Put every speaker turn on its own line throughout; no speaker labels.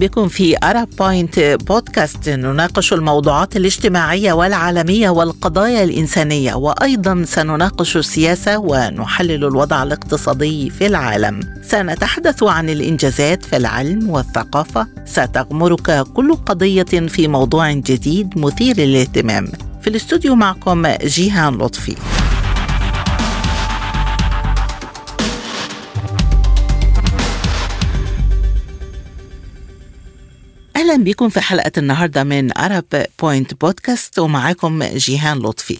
بكم في أرب بوينت بودكاست نناقش الموضوعات الاجتماعية والعالمية والقضايا الإنسانية وأيضا سنناقش السياسة ونحلل الوضع الاقتصادي في العالم. سنتحدث عن الإنجازات في العلم والثقافة. ستغمرك كل قضية في موضوع جديد مثير للاهتمام. في الاستوديو معكم جيهان لطفي. أهلا بكم في حلقة النهاردة من أرب بوينت بودكاست ومعاكم جيهان لطفي.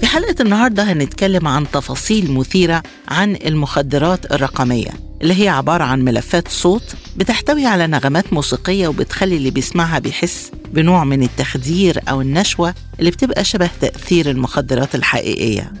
في حلقة النهاردة هنتكلم عن تفاصيل مثيرة عن المخدرات الرقمية اللي هي عبارة عن ملفات صوت بتحتوي على نغمات موسيقية وبتخلي اللي بيسمعها بيحس بنوع من التخدير أو النشوة اللي بتبقى شبه تأثير المخدرات الحقيقية.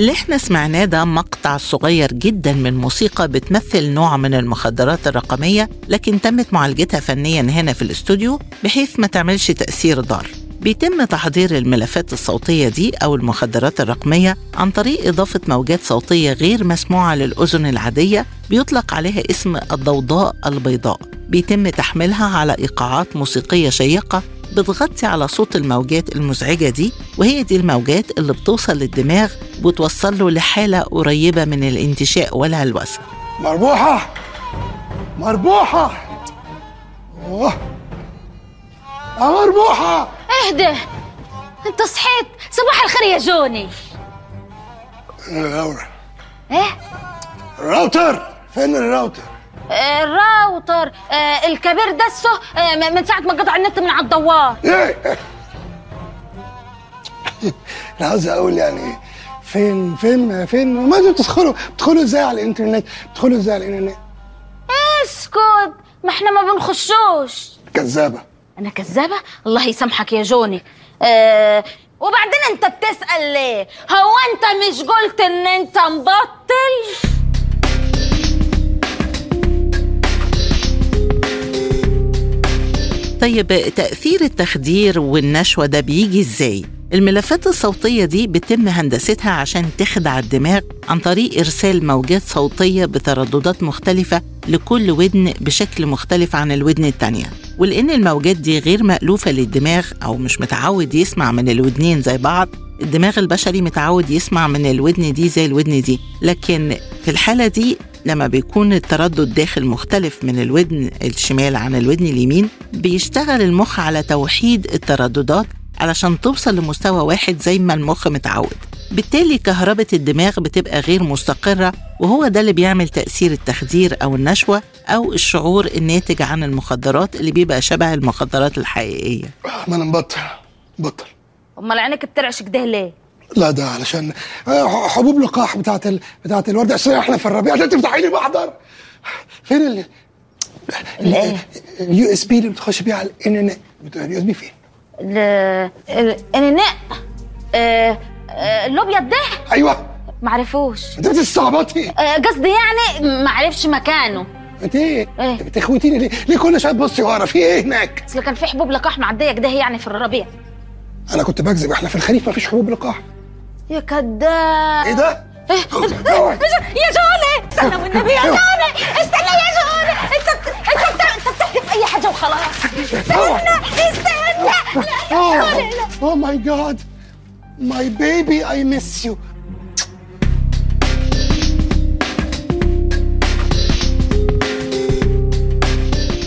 اللي إحنا سمعناه ده مقطع صغير جدا من موسيقى بتمثل نوع من المخدرات الرقمية لكن تمت معالجتها فنيا هنا في الاستوديو بحيث ما تعملش تأثير ضار. بيتم تحضير الملفات الصوتية دي أو المخدرات الرقمية عن طريق إضافة موجات صوتية غير مسموعة للأذن العادية بيطلق عليها اسم الضوضاء البيضاء. بيتم تحميلها على إيقاعات موسيقية شيقة بتغطي على صوت الموجات المزعجة دي وهي دي الموجات اللي بتوصل للدماغ وتوصل له لحالة قريبة من الانتشاء والهلوسة
مربوحة! مربوحة! أوه. يا مربوحة!
اهدى! انت صحيت! صباح الخير يا جوني!
الراوتر
إيه؟
الراوتر فين الراوتر؟
الراوتر آه الكبير دسه آه من ساعة ما قطع النت من على الدوار.
أنا عاوز أقول يعني فين فين فين؟ ما أنتوا بتدخلوا بتدخلوا إزاي على الإنترنت؟ بتدخلوا إزاي على الإنترنت؟
اسكت ما إحنا ما بنخشوش.
كذابة.
أنا كذابة؟ الله يسامحك يا جوني. آه وبعدين أنت بتسأل ليه؟ هو أنت مش قلت إن أنت مبطل؟
طيب تأثير التخدير والنشوة ده بيجي إزاي؟ الملفات الصوتية دي بيتم هندستها عشان تخدع الدماغ عن طريق إرسال موجات صوتية بترددات مختلفة لكل ودن بشكل مختلف عن الودن التانية ولأن الموجات دي غير مألوفة للدماغ أو مش متعود يسمع من الودنين زي بعض الدماغ البشري متعود يسمع من الودن دي زي الودن دي لكن في الحالة دي لما بيكون التردد داخل مختلف من الودن الشمال عن الودن اليمين بيشتغل المخ على توحيد الترددات علشان توصل لمستوى واحد زي ما المخ متعود. بالتالي كهربة الدماغ بتبقى غير مستقرة وهو ده اللي بيعمل تأثير التخدير أو النشوة أو الشعور الناتج عن المخدرات اللي بيبقى شبه المخدرات الحقيقية.
ما أنا مبطل بطل
أمال عينك بترعش كده ليه؟
لا ده علشان آه، حبوب لقاح بتاعت ال... بتاعت الورد عشان إحنا في الربيع عشان تفتحي لي محضر فين ال؟ ال USB اللي بتخش بيه على الانترنت ال USB فين؟
ال- ال- النق آه، آه، الأبيض ده
أيوه
معرفوش
أنت بتستعبطي
قصدي يعني معرفش مكانه
أنت إيه؟
إيه؟
انت بتخوتيني ليه؟ ليه كل شوية تبصي ورا في إيه هناك؟
أصل كان في حبوب لقاح معدية كده يعني في الربيع
أنا كنت بكذب إحنا في الخريف مفيش حبوب لقاح
يا كذاب.
إيه ده؟ اوعي.
يا جوني استنى والنبي يا جوني استنى يا جوني انت انت انت بتحكي في أي حاجة وخلاص. استنى استنى. لا لا جوني
أوه. my God my baby I miss you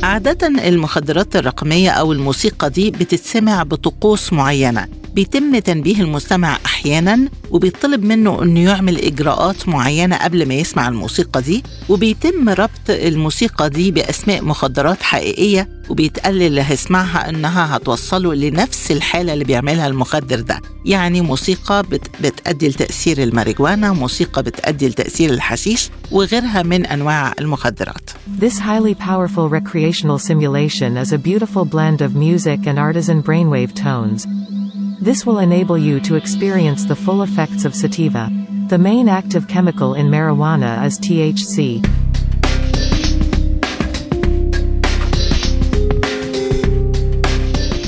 عادة المخدرات الرقمية أو الموسيقى دي بتتسمع بطقوس معينة. بيتم تنبيه المستمع أحيانا وبيطلب منه أنه يعمل إجراءات معينة قبل ما يسمع الموسيقى دي وبيتم ربط الموسيقى دي بأسماء مخدرات حقيقية وبيتقال اللي هيسمعها إنها هتوصله لنفس الحالة اللي بيعملها المخدر ده يعني موسيقى بت بتأدي لتأثير الماريجوانا موسيقى بتأدي لتأثير الحشيش وغيرها من أنواع المخدرات
This highly powerful recreational simulation is a beautiful blend of music and artisan brainwave tones. This will enable you to experience the full effects of sativa. The main active chemical in marijuana is THC.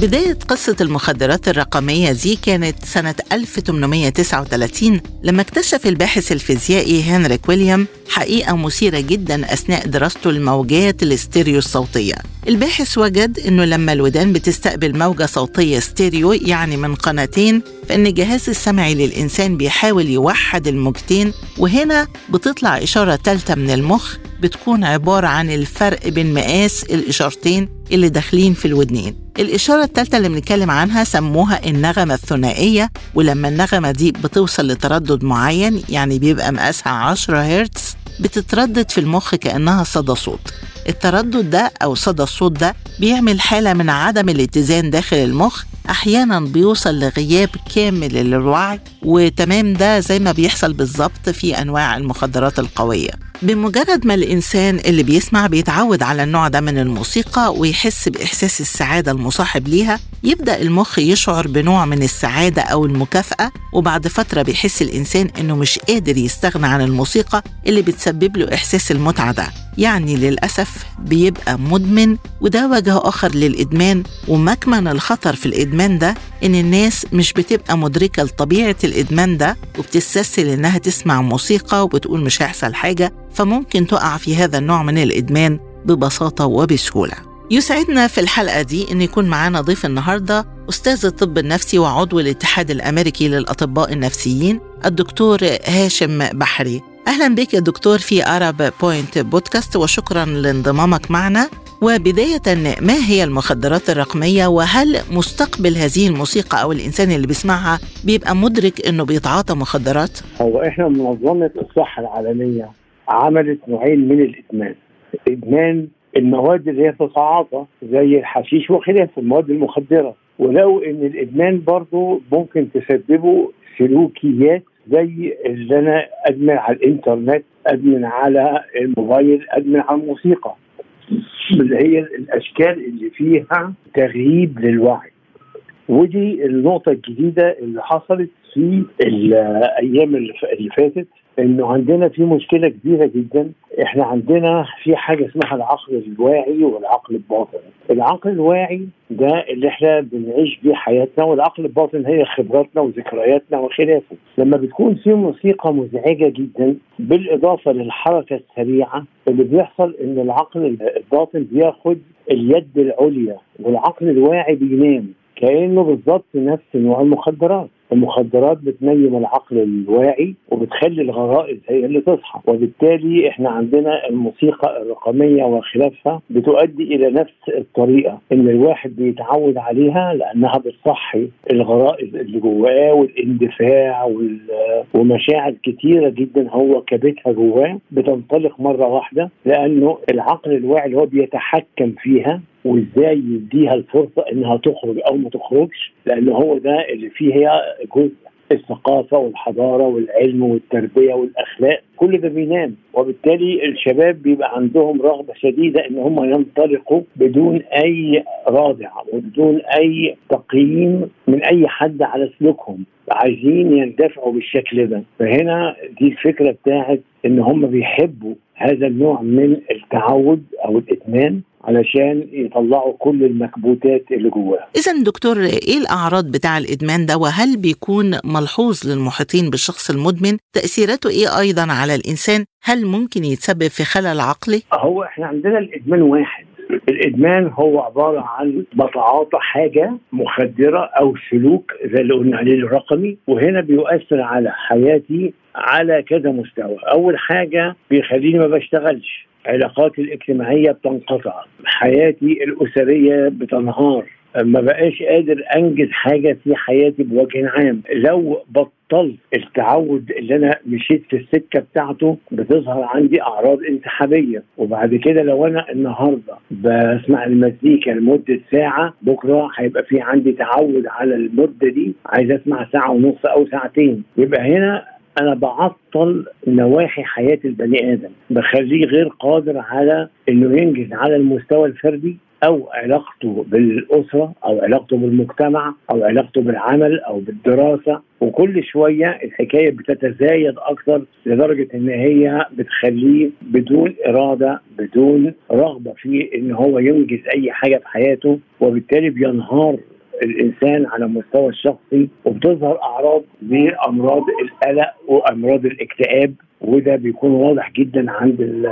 بداية قصة المخدرات الرقمية دي كانت سنة 1839 لما اكتشف الباحث الفيزيائي هنريك ويليام حقيقة مثيرة جدا أثناء دراسته الموجات الاستيريو الصوتية. الباحث وجد أنه لما الودان بتستقبل موجة صوتية ستيريو يعني من قناتين فإن الجهاز السمعي للإنسان بيحاول يوحد الموجتين وهنا بتطلع إشارة ثالثة من المخ بتكون عبارة عن الفرق بين مقاس الإشارتين اللي داخلين في الودنين. الإشارة الثالثة اللي بنتكلم عنها سموها النغمة الثنائية ولما النغمة دي بتوصل لتردد معين يعني بيبقى مقاسها 10 هرتز بتتردد في المخ كأنها صدى صوت. التردد ده أو صدى الصوت ده بيعمل حالة من عدم الاتزان داخل المخ أحيانا بيوصل لغياب كامل للوعي وتمام ده زي ما بيحصل بالظبط في أنواع المخدرات القوية. بمجرد ما الإنسان اللي بيسمع بيتعود على النوع ده من الموسيقى ويحس بإحساس السعادة المصاحب ليها يبدأ المخ يشعر بنوع من السعادة أو المكافأة وبعد فترة بيحس الإنسان إنه مش قادر يستغنى عن الموسيقى اللي بتسبب له إحساس المتعة ده. يعني للأسف بيبقى مدمن وده وجه آخر للإدمان. ومكمن الخطر في الإدمان ده إن الناس مش بتبقى مدركة لطبيعة الإدمان ده وبتستسهل إنها تسمع موسيقى وبتقول مش هيحصل حاجة. فممكن تقع في هذا النوع من الإدمان ببساطة وبسهولة. يسعدنا في الحلقة دي إن يكون معانا ضيف النهاردة أستاذ الطب النفسي وعضو الاتحاد الأمريكي للأطباء النفسيين الدكتور هاشم بحري. أهلا بك يا دكتور في أرب بوينت بودكاست وشكرا لانضمامك معنا. وبداية ما هي المخدرات الرقمية؟ وهل مستقبل هذه الموسيقى أو الإنسان اللي بيسمعها بيبقى مدرك إنه بيتعاطى مخدرات؟
هو إحنا منظمة الصحة العالمية عملت نوعين من الإدمان. إدمان المواد اللي هي تتعاطى زي الحشيش وخلافه المواد المخدرة. ولو إن الإدمان برضه ممكن تسببه سلوكيات زي اللي أنا أدمن على الإنترنت أدمن على الموبايل أدمن على الموسيقى. اللي هي الأشكال اللي فيها تغييب للوعي. ودي النقطة الجديدة اللي حصلت في الأيام اللي فاتت. إنه عندنا في مشكلة كبيرة جدا. إحنا عندنا في حاجة اسمها العقل الواعي والعقل الباطن. العقل الواعي ده اللي إحنا بنعيش بيه حياتنا والعقل الباطن هي خبراتنا وذكرياتنا وخلافه. لما بتكون في موسيقى مزعجة جدا بالإضافة للحركة السريعة اللي بيحصل إن العقل الباطن بياخد اليد العليا والعقل الواعي بينام. كأنه بالظبط نفس نوع المخدرات. المخدرات بتنيم العقل الواعي وبتخلي الغرائز هي اللي تصحى. وبالتالي إحنا عندنا الموسيقى الرقمية وخلافها بتؤدي إلى نفس الطريقة إن الواحد بيتعود عليها لأنها بتصحي الغرائز اللي جواه والاندفاع ومشاعر كتيرة جدا هو كبتها جواه بتنطلق مرة واحدة لأنه العقل الواعي اللي هو بيتحكم فيها وإزاي يديها الفرصة إنها تخرج أو ما تخرجش لأن هو ده اللي فيه هي جزء الثقافة والحضارة والعلم والتربية والأخلاق كل ده بينام. وبالتالي الشباب بيبقى عندهم رغبة شديدة إن هم ينطلقوا بدون أي رادع وبدون أي تقييم من أي حد على سلوكهم. عايزين يندفعوا بالشكل ده. فهنا دي الفكرة بتاعت إن هم بيحبوا هذا النوع من التعود أو الإدمان. علشان يطلعوا كل المكبوتات اللي جواها.
إذا دكتور إيه الأعراض بتاع الإدمان ده؟ وهل بيكون ملحوظ للمحيطين بالشخص المدمن؟ تأثيراته إيه أيضا على الإنسان؟ هل ممكن يتسبب في خلل عقلي؟
هو إحنا عندنا الإدمان واحد. الإدمان هو عبارة عن بتعاطى حاجة مخدرة أو سلوك زي اللي قلنا عليه الرقمي وهنا بيؤثر على حياتي على كذا مستوى. أول حاجة بيخليني ما بشتغلش. علاقاتي الاجتماعية بتنقطع. حياتي الأسرية بتنهار. ما بقاش قادر أنجز حاجة في حياتي بوجه عام. لو بطلت التعود اللي أنا مشيت في السكة بتاعته بتظهر عندي أعراض انسحابية. وبعد كده لو أنا النهارده بسمع المزيكا لمدة ساعة بكرة هيبقى في عندي تعود على المدة دي. عايز أسمع ساعة ونص أو ساعتين. يبقى هنا أنا بعطل نواحي حياة البني آدم. بخليه غير قادر على إنه ينجز على المستوى الفردي. أو علاقته بالأسرة أو علاقته بالمجتمع أو علاقته بالعمل أو بالدراسة. وكل شوية الحكاية بتتزايد أكثر لدرجة إن هي بتخليه بدون إرادة بدون رغبة في إن هو ينجز أي حاجة في حياته وبالتالي بينهار الإنسان على المستوى الشخصي وبتظهر أعراض لامراض القلق وأمراض الاكتئاب وده بيكون واضح جدا عند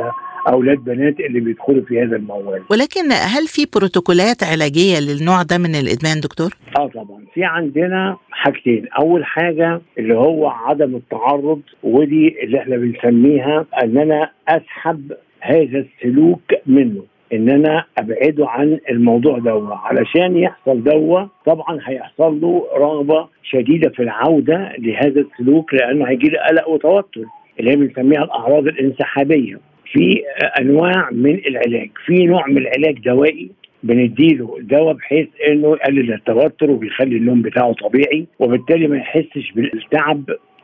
أولاد بنات اللي بيدخلوا في هذا الموال.
ولكن هل في بروتوكولات علاجية للنوع ده من الإدمان دكتور؟
آه طبعا. في عندنا حاجتين. أول حاجة اللي هو عدم التعرض ودي اللي إحنا بنسميها إن أنا أسحب هذا السلوك منه. إن أنا ابعده عن الموضوع ده. علشان يحصل ده طبعا هيحصل له رغبة شديدة في العودة لهذا السلوك لأنه هيجي له قلق وتوتر اللي هي بنسميها الأعراض الانسحابية. في أنواع من العلاج في نوع من العلاج دوائي بنديله دواء بحيث إنه يقلل التوتر وبيخلي النوم بتاعه طبيعي وبالتالي ما يحسش بالتعب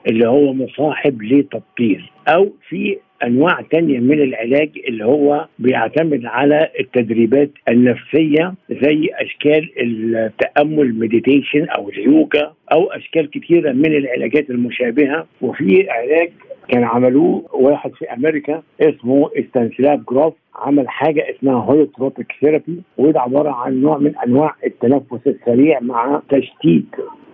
اللي هو مصاحب لتبطير أو في أنواع تانية من العلاج اللي هو بيعتمد على التدريبات النفسية زي أشكال التأمل مديتيشن أو اليوجا أو أشكال كثيره من العلاجات المشابهة. وفي علاج كان عملوه واحد في أمريكا اسمه استانسلاف جروف عمل حاجة اسمها holotropic therapy وده عبارة عن نوع من أنواع التنفس السريع مع تشتيت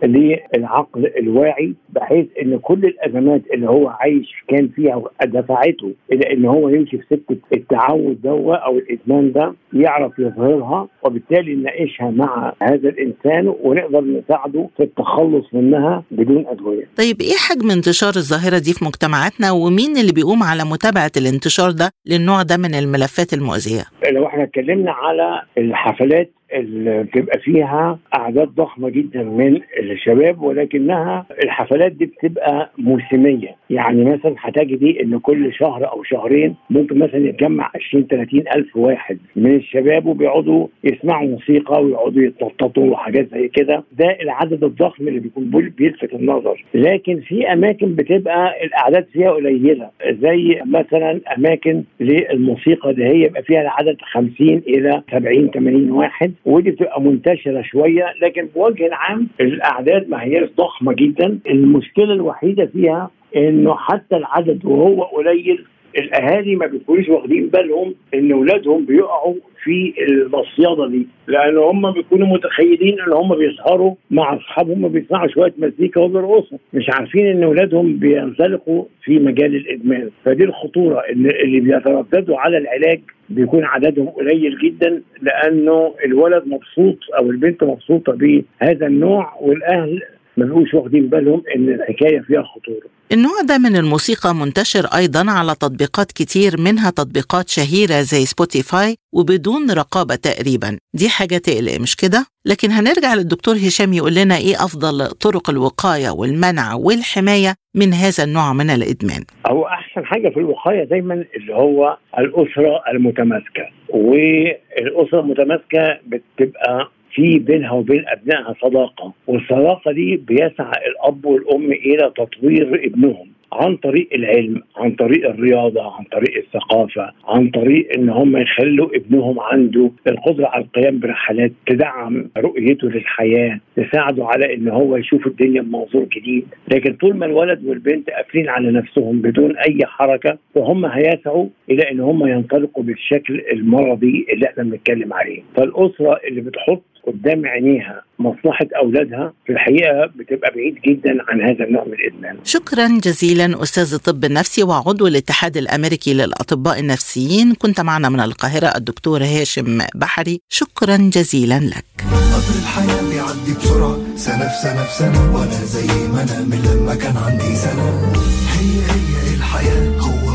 للعقل الواعي بحيث إن كل الأزمات اللي هو عايش كان فيها دفعته إلى إن هو يمشي في سكة التعود ده أو الإدمان ده يعرف يظهرها وبالتالي نناقشها مع هذا الإنسان ونقدر نساعده في التخلص منها بدون أدوية.
طيب إيه حجم انتشار الظاهرة دي في مجتمعاتنا ومين اللي بيقوم على متابعة الانتشار ده للنوع ده من الملفات المؤذية؟
لو إحنا اتكلمنا على الحفلات اللي بتبقى فيها أعداد ضخمة جدا من الشباب ولكنها الحفلات دي بتبقى موسمية. يعني مثلا هتجدي إن كل شهر أو شهرين ممكن مثلا يتجمع 20 30 ألف واحد من الشباب وبيقعدوا يسمعوا موسيقى ويقعدوا يتنططوا وحاجات زي كده. ده العدد الضخم اللي بيكون بيلفت النظر. لكن في أماكن بتبقى الأعداد فيها قليلة زي مثلا أماكن للموسيقى ده هي يبقى فيها العدد 50 إلى 70 80 واحد. ودي بتبقى منتشرة شوية لكن بوجه عام الأعداد ما هياش ضخمة جدا. المشكلة الوحيدة فيها إنه حتى العدد وهو قليل الأهالي ما بيكونوش واخدين بالهم إن اولادهم بيقعوا في المصيده دي. لأن هم بيكونوا متخيلين إن هم بيسهروا مع أصحابهم بيسمعوا شوية مزيكا وبيرقصوا مش عارفين إن اولادهم بينزلقوا في مجال الإدمان. فدي الخطورة إن اللي بيترددوا على العلاج بيكون عددهم قليل جدا لأنه الولد مبسوط أو البنت مبسوطة بهذا النوع والأهل ما بيبقوش واخدين بالهم إن الحكاية فيها خطورة.
النوع ده من الموسيقى منتشر أيضا على تطبيقات كتير منها تطبيقات شهيرة زي سبوتيفاي وبدون رقابة تقريبا، دي حاجة تقلق مش كده؟ لكن هنرجع للدكتور هشام يقول لنا إيه أفضل طرق الوقاية والمنع والحماية من هذا النوع من الإدمان.
هو أحسن حاجة في الوقاية دايما اللي هو الأسرة المتماسكة والأسرة المتماسكة بتبقى في بينها وبين أبنائها صداقة والصداقة دي بيسعى الأب والأم إلى تطوير ابنهم عن طريق العلم عن طريق الرياضة عن طريق الثقافة عن طريق إن هم يخلوا ابنهم عنده القدرة على القيام برحلات تدعم رؤيته للحياة تساعده على إن هو يشوف الدنيا بمنظور جديد. لكن طول ما الولد والبنت قافلين على نفسهم بدون أي حركة فهم هيسعوا إلى إن هم ينطلقوا بالشكل المرضي اللي إحنا بنتكلم عليه. فالأسرة اللي بتحط قدام عينيها مصلحة أولادها في الحقيقة بتبقى بعيد جدا عن هذا النوع من الإدمان.
شكرا جزيلا أستاذ الطب النفسي وعضو الاتحاد الأمريكي للأطباء النفسيين. كنت معنا من القاهرة الدكتور هاشم بحري. شكرا جزيلا لك.
قطر الحياة بيعدي بسرعة سنة في سنة في سنة وأنا زي ما أنا من لما كان عندي سنة. هي هي الحياة هو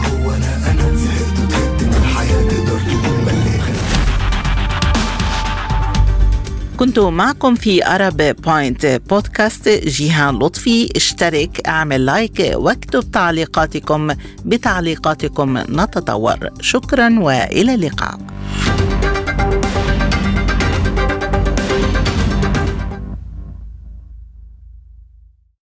كنت معكم في Arab Point Podcast جيهان لطفي اشترك اعمل like واكتب تعليقاتكم. بتعليقاتكم نتطور. شكرا وإلى اللقاء.